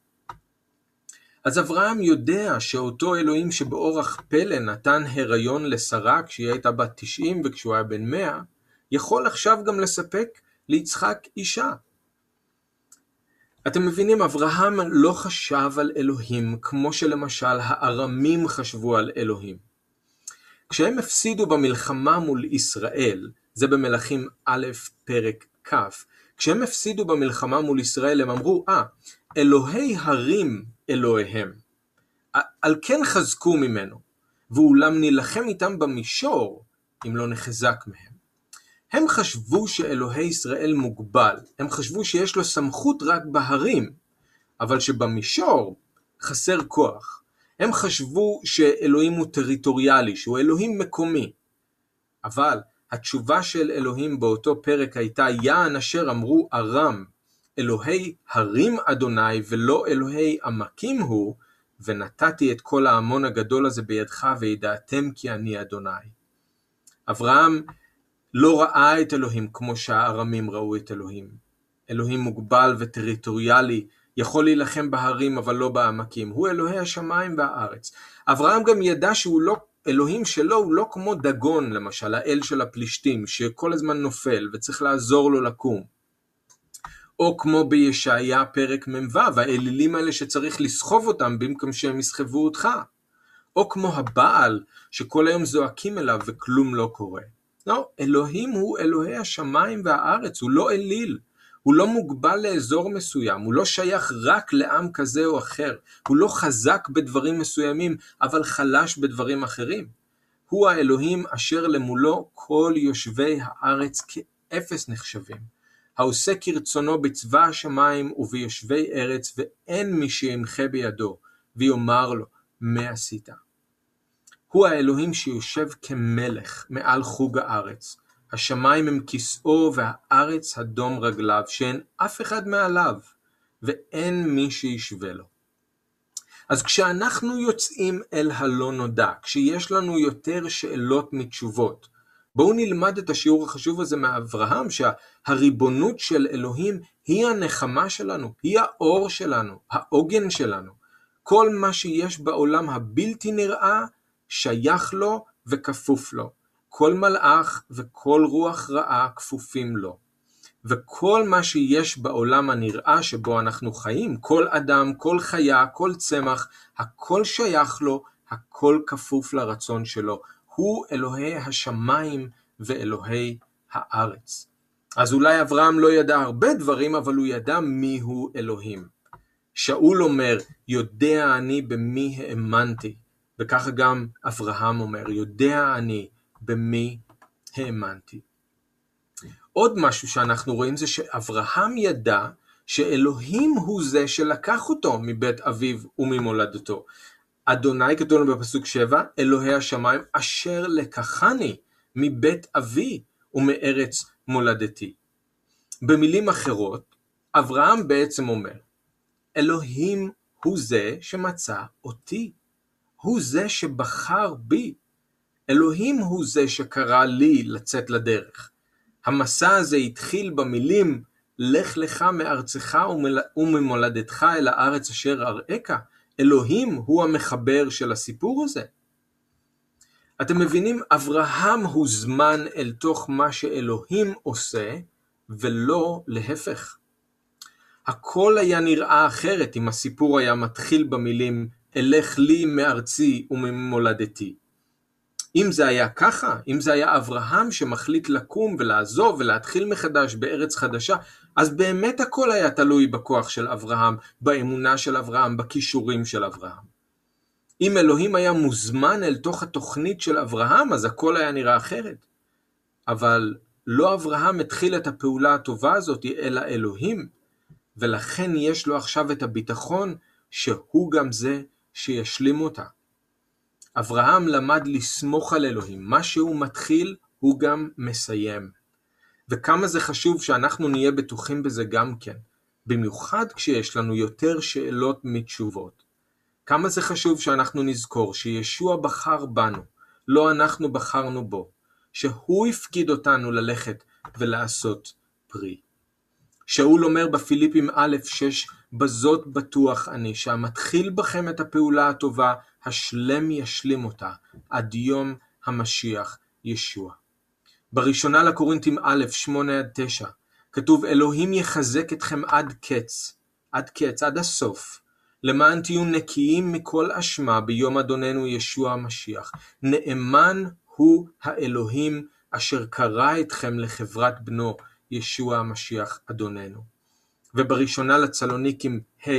אז אברהם יודע שאותו אלוהים שבאורח פלא נתן הריון לשרה כשהיא הייתה בת 90 וכשהוא היה בן 100, יכול עכשיו גם לספק ליצחק אישה. אתם מבינים, אברהם לא חשב על אלוהים כמו שלמשל הארמים חשבו על אלוהים. כשהם הפסידו במלחמה מול ישראל, זה במלכים א' פרק כ', כשהם הפסידו במלחמה מול ישראל הם אמרו, אה, ah, אלוהי הרים אלוהיהם, על כן חזקו ממנו, ואולם נילחם איתם במישור, אם לא נחזק מהם. הם חשבו שאלוהי ישראל מוגבל, הם חשבו שיש לו סמכות רק בהרים, אבל שבמישור חסר כוח. הם חשבו שאלוהים הוא טריטוריאלי, שהוא אלוהים מקומי. אבל התשובה של אלוהים באותו פרק הייתה יען אשר אמרו ארם, אלוהי הרים אדוני ולא אלוהי עמקים הוא, ונתתי את כל ההמון הגדול הזה בידך וידעתם כי אני אדוני. אברהם לא ראה את אלוהים כמו שהארמים ראו את אלוהים. אלוהים מוגבל וטריטוריאלי, יכול להילחם בהרים אבל לא בעמקים, הוא אלוהי השמיים והארץ. אברהם גם ידע שהוא לא, אלוהים שלו הוא לא כמו דגון למשל, האל של הפלישתים, שכל הזמן נופל וצריך לעזור לו לקום. או כמו בישעיה פרק מ"ו, האלילים האלה שצריך לסחוב אותם במקום שהם יסחבו אותך. או כמו הבעל, שכל היום זועקים אליו וכלום לא קורה. לא, אלוהים הוא אלוהי השמיים והארץ, הוא לא אליל. הוא לא מוגבל לאזור מסוים, הוא לא שייך רק לעם כזה או אחר, הוא לא חזק בדברים מסוימים, אבל חלש בדברים אחרים. הוא האלוהים אשר למולו כל יושבי הארץ כאפס נחשבים. העושה כרצונו בצבא השמיים וביושבי ארץ, ואין מי שימחה בידו, ויאמר לו, מה עשית? הוא האלוהים שיושב כמלך מעל חוג הארץ. השמיים הם כסאו והארץ הדום רגליו, שאין אף אחד מעליו, ואין מי שישווה לו. אז כשאנחנו יוצאים אל הלא נודע, כשיש לנו יותר שאלות מתשובות, בואו נלמד את השיעור החשוב הזה מאברהם, שהריבונות של אלוהים היא הנחמה שלנו, היא האור שלנו, העוגן שלנו. כל מה שיש בעולם הבלתי נראה שייך לו וכפוף לו. כל מלאך וכל רוח רעה כפופים לו. וכל מה שיש בעולם הנראה שבו אנחנו חיים, כל אדם, כל חיה, כל צמח, הכל שייך לו, הכל כפוף לרצון שלו. הוא אלוהי השמיים ואלוהי הארץ. אז אולי אברהם לא ידע הרבה דברים, אבל הוא ידע מיהו אלוהים. שאול אומר, יודע אני במי האמנתי. וככה גם אברהם אומר, יודע אני במי האמנתי. עוד משהו שאנחנו רואים זה שאברהם ידע שאלוהים הוא זה שלקח אותו מבית אביו וממולדתו. אדוני כתוב בפסוק 7, אלוהי השמיים אשר לקחני מבית אבי ומארץ מולדתי. במילים אחרות, אברהם בעצם אומר, אלוהים הוא זה שמצא אותי. הוא זה שבחר בי. אלוהים הוא זה שקרא לי לצאת לדרך. המסע הזה התחיל במילים לך לך מארצך וממולדתך אל הארץ אשר אראך. אלוהים הוא המחבר של הסיפור הזה. אתם מבינים, אברהם הוזמן אל תוך מה שאלוהים עושה, ולא להפך. הכל היה נראה אחרת אם הסיפור היה מתחיל במילים אלך לי מארצי וממולדתי. אם זה היה ככה, אם זה היה אברהם שמחליט לקום ולעזוב ולהתחיל מחדש בארץ חדשה, אז באמת הכל היה תלוי בכוח של אברהם, באמונה של אברהם, בכישורים של אברהם. אם אלוהים היה מוזמן אל תוך התוכנית של אברהם, אז הכל היה נראה אחרת. אבל לא אברהם התחיל את הפעולה הטובה הזאת, אלא אלוהים, ולכן יש לו עכשיו את הביטחון שהוא גם זה שישלים אותה. אברהם למד לסמוך על אלוהים, מה שהוא מתחיל הוא גם מסיים. וכמה זה חשוב שאנחנו נהיה בטוחים בזה גם כן, במיוחד כשיש לנו יותר שאלות מתשובות. כמה זה חשוב שאנחנו נזכור שישוע בחר בנו, לא אנחנו בחרנו בו, שהוא הפקיד אותנו ללכת ולעשות פרי. שאול אומר בפיליפים א' 6 בזאת בטוח אני שהמתחיל בכם את הפעולה הטובה השלם ישלים אותה עד יום המשיח ישוע. בראשונה לקורינתים א' 8 עד 9 כתוב אלוהים יחזק אתכם עד קץ, עד קץ, עד הסוף, למען תהיו נקיים מכל אשמה ביום אדוננו ישוע המשיח. נאמן הוא האלוהים אשר קרא אתכם לחברת בנו ישוע המשיח אדוננו. ובראשונה לצלוניקים ה'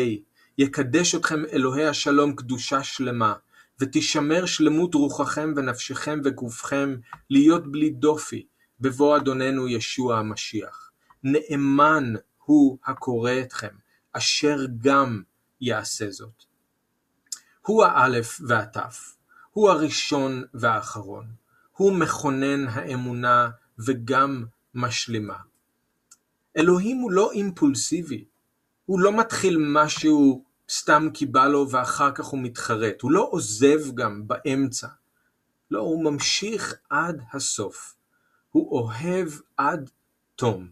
יקדש אתכם אלוהי השלום קדושה שלמה, ותשמר שלמות רוחכם ונפשכם וגופכם להיות בלי דופי, בבוא אדוננו ישוע המשיח. נאמן הוא הקורא אתכם, אשר גם יעשה זאת. הוא האלף והתף, הוא הראשון והאחרון, הוא מכונן האמונה וגם משלימה. אלוהים הוא לא אימפולסיבי, הוא לא מתחיל משהו סתם כי בא לו ואחר כך הוא מתחרט, הוא לא עוזב גם באמצע. לא, הוא ממשיך עד הסוף. הוא אוהב עד תום.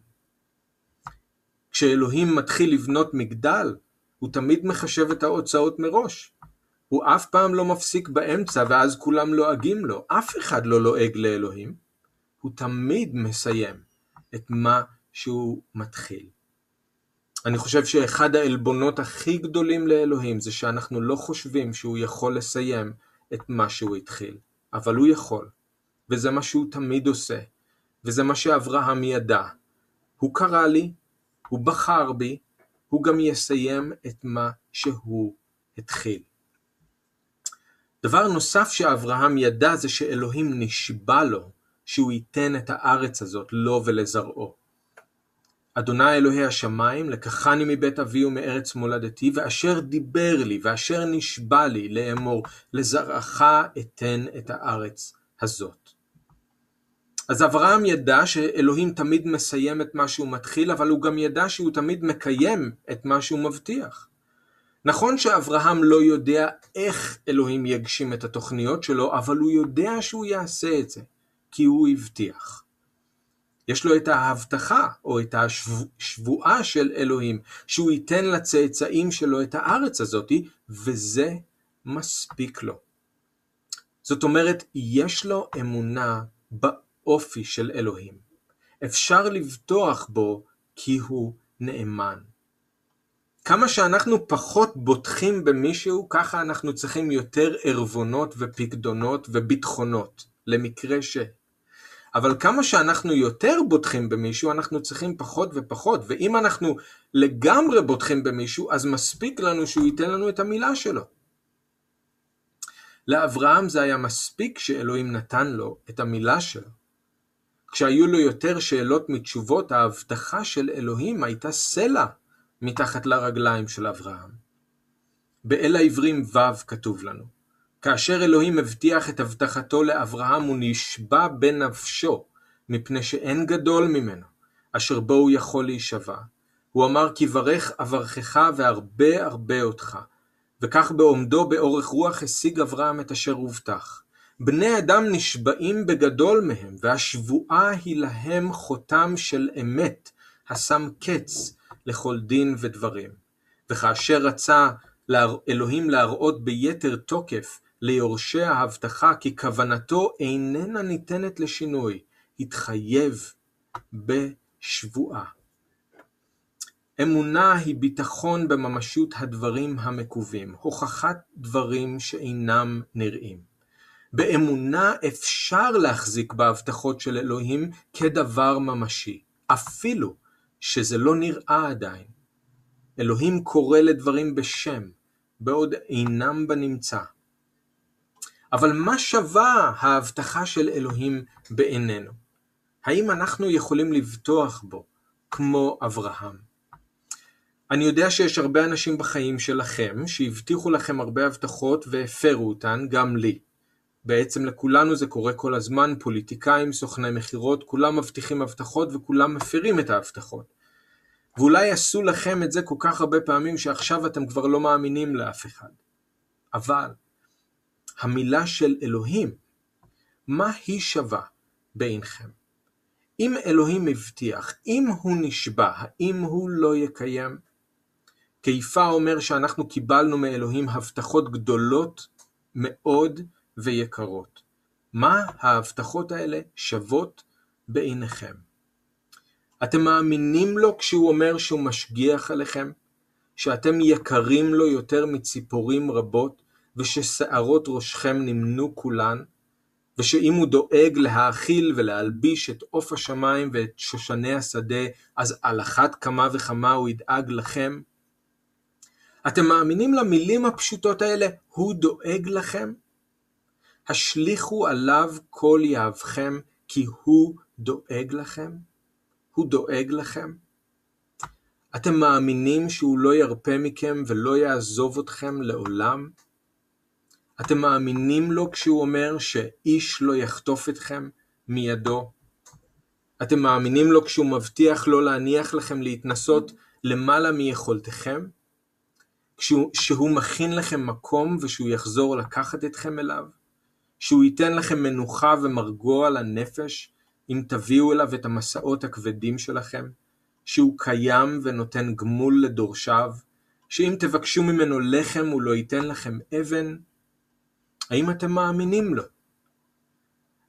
כשאלוהים מתחיל לבנות מגדל, הוא תמיד מחשב את ההוצאות מראש. הוא אף פעם לא מפסיק באמצע ואז כולם לועגים לו. אף אחד לא לועג לאלוהים. הוא תמיד מסיים את מה שהוא מתחיל. אני חושב שאחד העלבונות הכי גדולים לאלוהים זה שאנחנו לא חושבים שהוא יכול לסיים את מה שהוא התחיל, אבל הוא יכול, וזה מה שהוא תמיד עושה, וזה מה שאברהם ידע. הוא קרא לי, הוא בחר בי, הוא גם יסיים את מה שהוא התחיל. דבר נוסף שאברהם ידע זה שאלוהים נשבע לו שהוא ייתן את הארץ הזאת לו ולזרעו. אדוני אלוהי השמיים, לקחני מבית אבי ומארץ מולדתי, ואשר דיבר לי, ואשר נשבע לי לאמור, לזרעך אתן את הארץ הזאת. אז אברהם ידע שאלוהים תמיד מסיים את מה שהוא מתחיל, אבל הוא גם ידע שהוא תמיד מקיים את מה שהוא מבטיח. נכון שאברהם לא יודע איך אלוהים יגשים את התוכניות שלו, אבל הוא יודע שהוא יעשה את זה, כי הוא הבטיח. יש לו את ההבטחה או את השבועה של אלוהים שהוא ייתן לצאצאים שלו את הארץ הזאתי וזה מספיק לו. זאת אומרת יש לו אמונה באופי של אלוהים. אפשר לבטוח בו כי הוא נאמן. כמה שאנחנו פחות בוטחים במישהו, ככה אנחנו צריכים יותר ערבונות ופקדונות וביטחונות, למקרה ש... אבל כמה שאנחנו יותר בוטחים במישהו, אנחנו צריכים פחות ופחות, ואם אנחנו לגמרי בוטחים במישהו, אז מספיק לנו שהוא ייתן לנו את המילה שלו. לאברהם זה היה מספיק שאלוהים נתן לו את המילה שלו. כשהיו לו יותר שאלות מתשובות, ההבטחה של אלוהים הייתה סלע מתחת לרגליים של אברהם. באל העברים ו' כתוב לנו כאשר אלוהים הבטיח את הבטחתו לאברהם הוא נשבע בנפשו, מפני שאין גדול ממנו, אשר בו הוא יכול להישבע. הוא אמר כי ברך אברכך והרבה הרבה אותך. וכך בעומדו באורך רוח השיג אברהם את אשר הובטח. בני אדם נשבעים בגדול מהם, והשבועה היא להם חותם של אמת, השם קץ לכל דין ודברים. וכאשר רצה אלוהים להראות ביתר תוקף ליורשי ההבטחה כי כוונתו איננה ניתנת לשינוי, התחייב בשבועה. אמונה היא ביטחון בממשות הדברים המקווים, הוכחת דברים שאינם נראים. באמונה אפשר להחזיק בהבטחות של אלוהים כדבר ממשי, אפילו שזה לא נראה עדיין. אלוהים קורא לדברים בשם, בעוד אינם בנמצא. אבל מה שווה ההבטחה של אלוהים בעינינו? האם אנחנו יכולים לבטוח בו כמו אברהם? אני יודע שיש הרבה אנשים בחיים שלכם שהבטיחו לכם הרבה הבטחות והפרו אותן, גם לי. בעצם לכולנו זה קורה כל הזמן, פוליטיקאים, סוכני מכירות, כולם מבטיחים הבטחות וכולם מפרים את ההבטחות. ואולי עשו לכם את זה כל כך הרבה פעמים שעכשיו אתם כבר לא מאמינים לאף אחד. אבל המילה של אלוהים, מה היא שווה בעינכם? אם אלוהים הבטיח, אם הוא נשבע, האם הוא לא יקיים? קיפה אומר שאנחנו קיבלנו מאלוהים הבטחות גדולות מאוד ויקרות. מה ההבטחות האלה שוות בעיניכם? אתם מאמינים לו כשהוא אומר שהוא משגיח עליכם? שאתם יקרים לו יותר מציפורים רבות, וששערות ראשכם נמנו כולן? ושאם הוא דואג להאכיל ולהלביש את עוף השמיים ואת שושני השדה, אז על אחת כמה וכמה הוא ידאג לכם? אתם מאמינים למילים הפשוטות האלה, הוא דואג לכם? השליכו עליו כל יהבכם, כי הוא דואג לכם? הוא דואג לכם? אתם מאמינים שהוא לא ירפה מכם ולא יעזוב אתכם לעולם? אתם מאמינים לו כשהוא אומר שאיש לא יחטוף אתכם מידו? אתם מאמינים לו כשהוא מבטיח לא להניח לכם להתנסות למעלה מיכולתכם? כשהוא מכין לכם מקום ושהוא יחזור לקחת אתכם אליו? שהוא ייתן לכם מנוחה ומרגוע לנפש אם תביאו אליו את המסעות הכבדים שלכם? שהוא קיים ונותן גמול לדורשיו? שאם תבקשו ממנו לחם הוא לא ייתן לכם אבן? האם אתם מאמינים לו?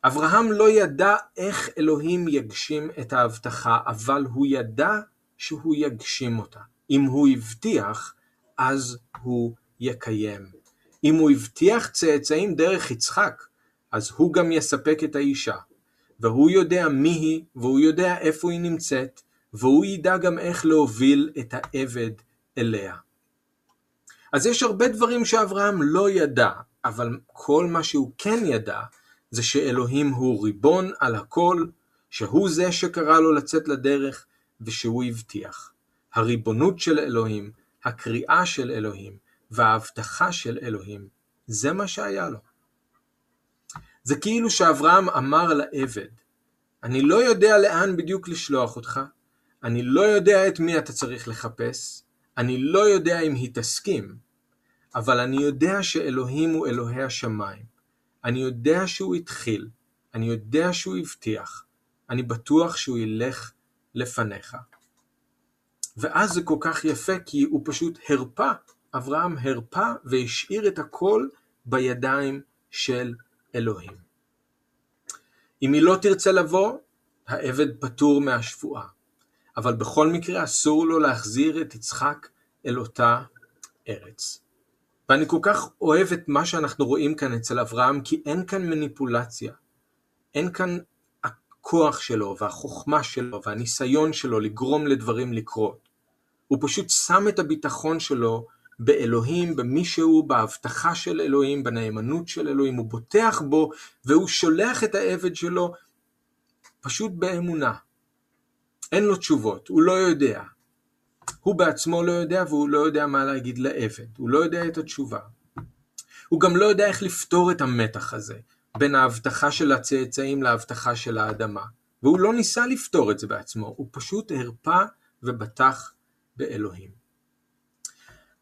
אברהם לא ידע איך אלוהים יגשים את ההבטחה, אבל הוא ידע שהוא יגשים אותה. אם הוא הבטיח, אז הוא יקיים. אם הוא הבטיח צאצאים דרך יצחק, אז הוא גם יספק את האישה. והוא יודע מי היא, והוא יודע איפה היא נמצאת, והוא ידע גם איך להוביל את העבד אליה. אז יש הרבה דברים שאברהם לא ידע, אבל כל מה שהוא כן ידע, זה שאלוהים הוא ריבון על הכל, שהוא זה שקרא לו לצאת לדרך, ושהוא הבטיח. הריבונות של אלוהים, הקריאה של אלוהים, וההבטחה של אלוהים, זה מה שהיה לו. זה כאילו שאברהם אמר לעבד, אני לא יודע לאן בדיוק לשלוח אותך, אני לא יודע את מי אתה צריך לחפש, אני לא יודע אם היא תסכים, אבל אני יודע שאלוהים הוא אלוהי השמיים. אני יודע שהוא התחיל, אני יודע שהוא הבטיח, אני בטוח שהוא ילך לפניך. ואז זה כל כך יפה כי הוא פשוט הרפה, אברהם הרפה והשאיר את הכל בידיים של אלוהים. אם היא לא תרצה לבוא, העבד פטור מהשבועה. אבל בכל מקרה אסור לו להחזיר את יצחק אל אותה ארץ. ואני כל כך אוהב את מה שאנחנו רואים כאן אצל אברהם, כי אין כאן מניפולציה. אין כאן הכוח שלו והחוכמה שלו והניסיון שלו לגרום לדברים לקרות. הוא פשוט שם את הביטחון שלו באלוהים, במישהו, בהבטחה של אלוהים, בנאמנות של אלוהים, הוא בוטח בו והוא שולח את העבד שלו פשוט באמונה. אין לו תשובות, הוא לא יודע. הוא בעצמו לא יודע והוא לא יודע מה להגיד לעבד, הוא לא יודע את התשובה. הוא גם לא יודע איך לפתור את המתח הזה בין ההבטחה של הצאצאים להבטחה של האדמה. והוא לא ניסה לפתור את זה בעצמו, הוא פשוט הרפה ובטח באלוהים.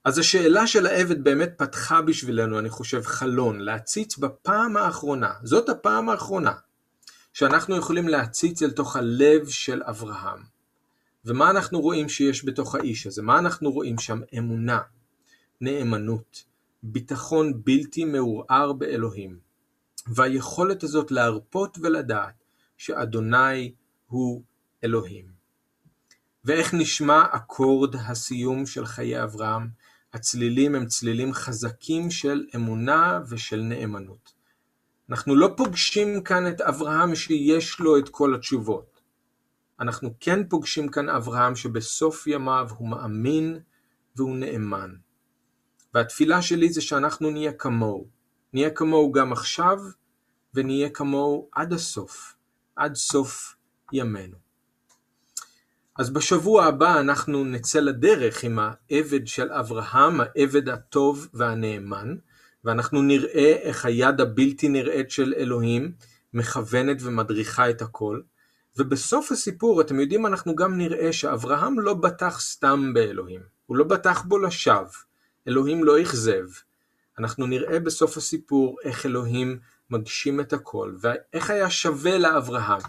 אז השאלה של העבד באמת פתחה בשבילנו, אני חושב, חלון, להציץ בפעם האחרונה, זאת הפעם האחרונה, שאנחנו יכולים להציץ אל תוך הלב של אברהם. ומה אנחנו רואים שיש בתוך האיש הזה? מה אנחנו רואים שם? אמונה, נאמנות, ביטחון בלתי מעורער באלוהים, והיכולת הזאת להרפות ולדעת שאדוני הוא אלוהים. ואיך נשמע אקורד הסיום של חיי אברהם? הצלילים הם צלילים חזקים של אמונה ושל נאמנות. אנחנו לא פוגשים כאן את אברהם שיש לו את כל התשובות. אנחנו כן פוגשים כאן אברהם שבסוף ימיו הוא מאמין והוא נאמן. והתפילה שלי זה שאנחנו נהיה כמוהו. נהיה כמוהו גם עכשיו ונהיה כמוהו עד הסוף, עד סוף ימינו. אז בשבוע הבא אנחנו נצא לדרך עם העבד של אברהם, העבד הטוב והנאמן, ואנחנו נראה איך היד הבלתי נראית של אלוהים מכוונת ומדריכה את הכל. ובסוף הסיפור, אתם יודעים, אנחנו גם נראה שאברהם לא בטח סתם באלוהים, הוא לא בטח בו לשווא, אלוהים לא אכזב. אנחנו נראה בסוף הסיפור איך אלוהים מגשים את הכל, ואיך היה שווה לאברהם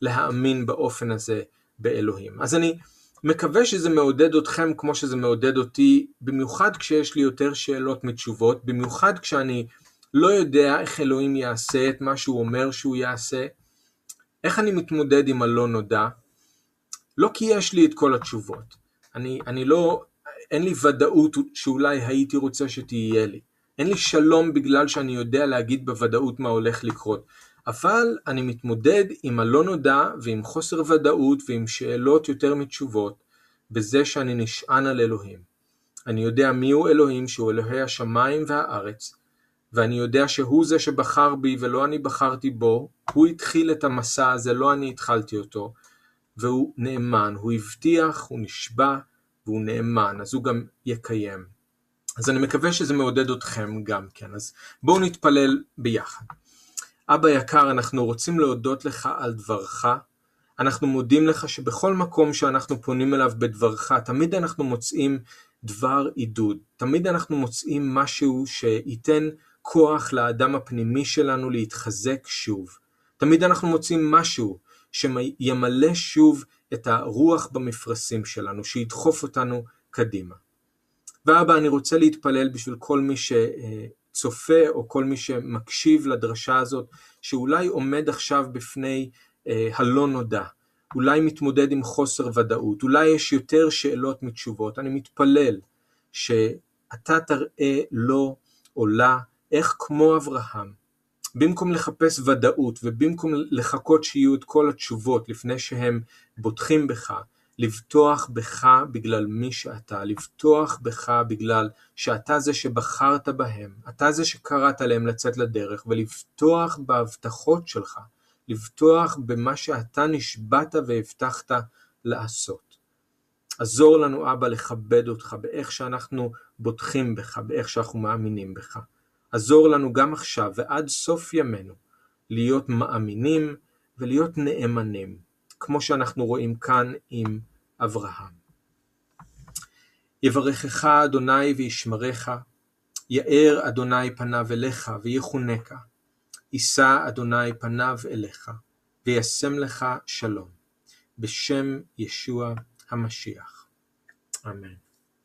להאמין באופן הזה באלוהים. אז אני מקווה שזה מעודד אתכם כמו שזה מעודד אותי, במיוחד כשיש לי יותר שאלות מתשובות, במיוחד כשאני לא יודע איך אלוהים יעשה את מה שהוא אומר שהוא יעשה, איך אני מתמודד עם הלא נודע? לא כי יש לי את כל התשובות. אני, אני לא, אין לי ודאות שאולי הייתי רוצה שתהיה לי. אין לי שלום בגלל שאני יודע להגיד בוודאות מה הולך לקרות. אבל אני מתמודד עם הלא נודע ועם חוסר ודאות ועם שאלות יותר מתשובות בזה שאני נשען על אלוהים. אני יודע מיהו אלוהים שהוא אלוהי השמיים והארץ, ואני יודע שהוא זה שבחר בי ולא אני בחרתי בו, הוא התחיל את המסע הזה, לא אני התחלתי אותו, והוא נאמן, הוא הבטיח, הוא נשבע, והוא נאמן, אז הוא גם יקיים. אז אני מקווה שזה מעודד אתכם גם כן, אז בואו נתפלל ביחד. אבא יקר, אנחנו רוצים להודות לך על דברך. אנחנו מודים לך שבכל מקום שאנחנו פונים אליו בדברך, תמיד אנחנו מוצאים דבר עידוד. תמיד אנחנו מוצאים משהו שייתן כוח לאדם הפנימי שלנו להתחזק שוב. תמיד אנחנו מוצאים משהו שימלא שוב את הרוח במפרשים שלנו, שידחוף אותנו קדימה. ואבא, אני רוצה להתפלל בשביל כל מי שצופה או כל מי שמקשיב לדרשה הזאת, שאולי עומד עכשיו בפני אה, הלא נודע, אולי מתמודד עם חוסר ודאות, אולי יש יותר שאלות מתשובות. אני מתפלל שאתה תראה לו או לה איך כמו אברהם, במקום לחפש ודאות ובמקום לחכות שיהיו את כל התשובות לפני שהם בוטחים בך, לבטוח בך בגלל מי שאתה, לבטוח בך בגלל שאתה זה שבחרת בהם, אתה זה שקראת להם לצאת לדרך, ולבטוח בהבטחות שלך, לבטוח במה שאתה נשבעת והבטחת לעשות. עזור לנו אבא לכבד אותך באיך שאנחנו בוטחים בך, באיך שאנחנו מאמינים בך. עזור לנו גם עכשיו ועד סוף ימינו להיות מאמינים ולהיות נאמנים, כמו שאנחנו רואים כאן עם אברהם. יברכך אדוני וישמרך, יאר אדוני פניו אליך ויחונקה, יישא אדוני פניו אליך, וישם לך שלום, בשם ישוע המשיח. אמן.